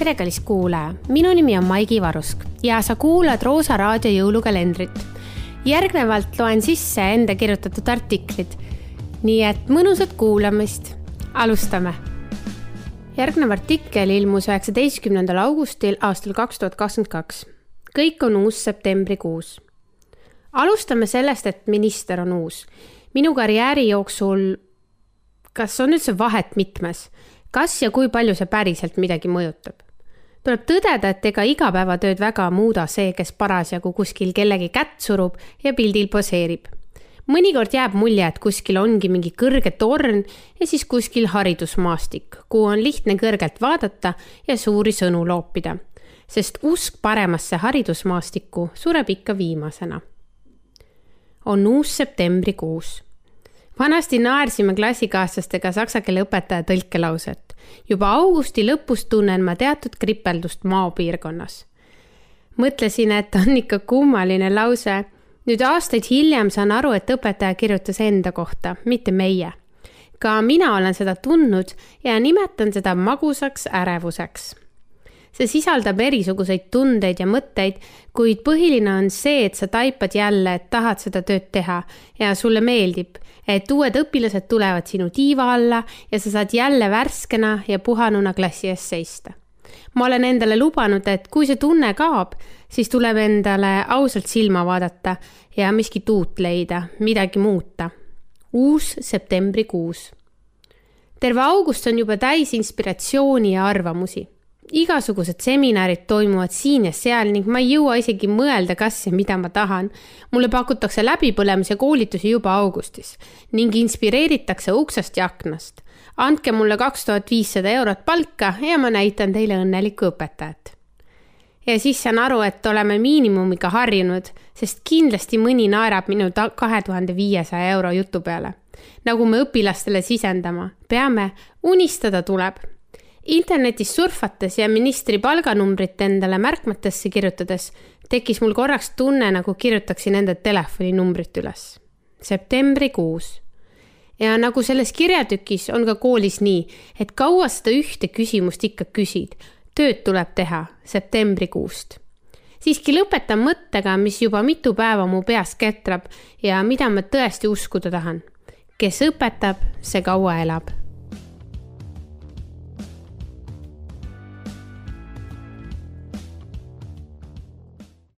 tere, kallis kuulaja, minu nimi on Maigi Varusk ja sa kuulad Roosa raadio jõulukalendrit. järgnevalt loen sisse enda kirjutatud artiklid. nii et mõnusat kuulamist, alustame. järgnev artikkel ilmus üheksateistkümnendal augustil aastal kaks tuhat kakskümmend kaks. kõik on uus septembrikuus. alustame sellest, et minister on uus. minu karjääri jooksul, kas on üldse vahet mitmes kas ja kui palju see päriselt midagi mõjutab? Tuleb tõdeda, et ega igapäevatööd väga muuda see, kes parasjagu kuskil kellegi kätt surub ja pildil poseerib. mõnikord jääb mulje, et kuskil ongi mingi kõrge torn ja siis kuskil haridusmaastik, kuhu on lihtne kõrgelt vaadata ja suuri sõnu loopida. sest usk paremasse haridusmaastikku sureb ikka viimasena. on uus septembrikuus vanasti naersime klassikaaslastega saksa keele õpetaja tõlkelauset. Juba augusti lõpus tunnen ma teatud kripeldust maapiirkonnas. mõtlesin, et on ikka kummaline lause. nüüd aastaid hiljem saan aru, et õpetaja kirjutas enda kohta, mitte meie. ka mina olen seda tundnud ja nimetan seda magusaks ärevuseks see sisaldab erisuguseid tundeid ja mõtteid, kuid põhiline on see, et sa taipad jälle, et tahad seda tööd teha ja sulle meeldib et uued õpilased tulevad sinu tiiva alla ja sa saad jälle värskena ja puhanuna klassi ees seista. ma olen endale lubanud, et kui see tunne kaob, siis tuleb endale ausalt silma vaadata ja miskit uut leida, midagi muuta. uus septembrikuus. terve august on juba täis inspiratsiooni ja arvamusi igasugused seminarid toimuvad siin ja seal ning ma ei jõua isegi mõelda, kas ja mida ma tahan. mulle pakutakse läbipõlemise koolitusi juba augustis ning inspireeritakse uksest ja aknast. andke mulle kaks tuhat viissada eurot palka ja ma näitan teile õnnelikku õpetajat. ja siis saan aru, et oleme miinimumiga harjunud, sest kindlasti mõni naerab minu kahe tuhande viiesaja euro jutu peale. nagu me õpilastele sisendama peame, unistada tuleb internetis surfates ja ministri palganumbrit endale märkmetesse kirjutades tekkis mul korraks tunne, nagu kirjutaksin enda telefoninumbrit üles. septembrikuus. ja nagu selles kirjatükis on ka koolis nii, et kaua seda ühte küsimust ikka küsid. tööd tuleb teha septembrikuust. siiski lõpetan mõttega, mis juba mitu päeva mu peas ketrab ja mida ma tõesti uskuda tahan. kes õpetab, see kaua elab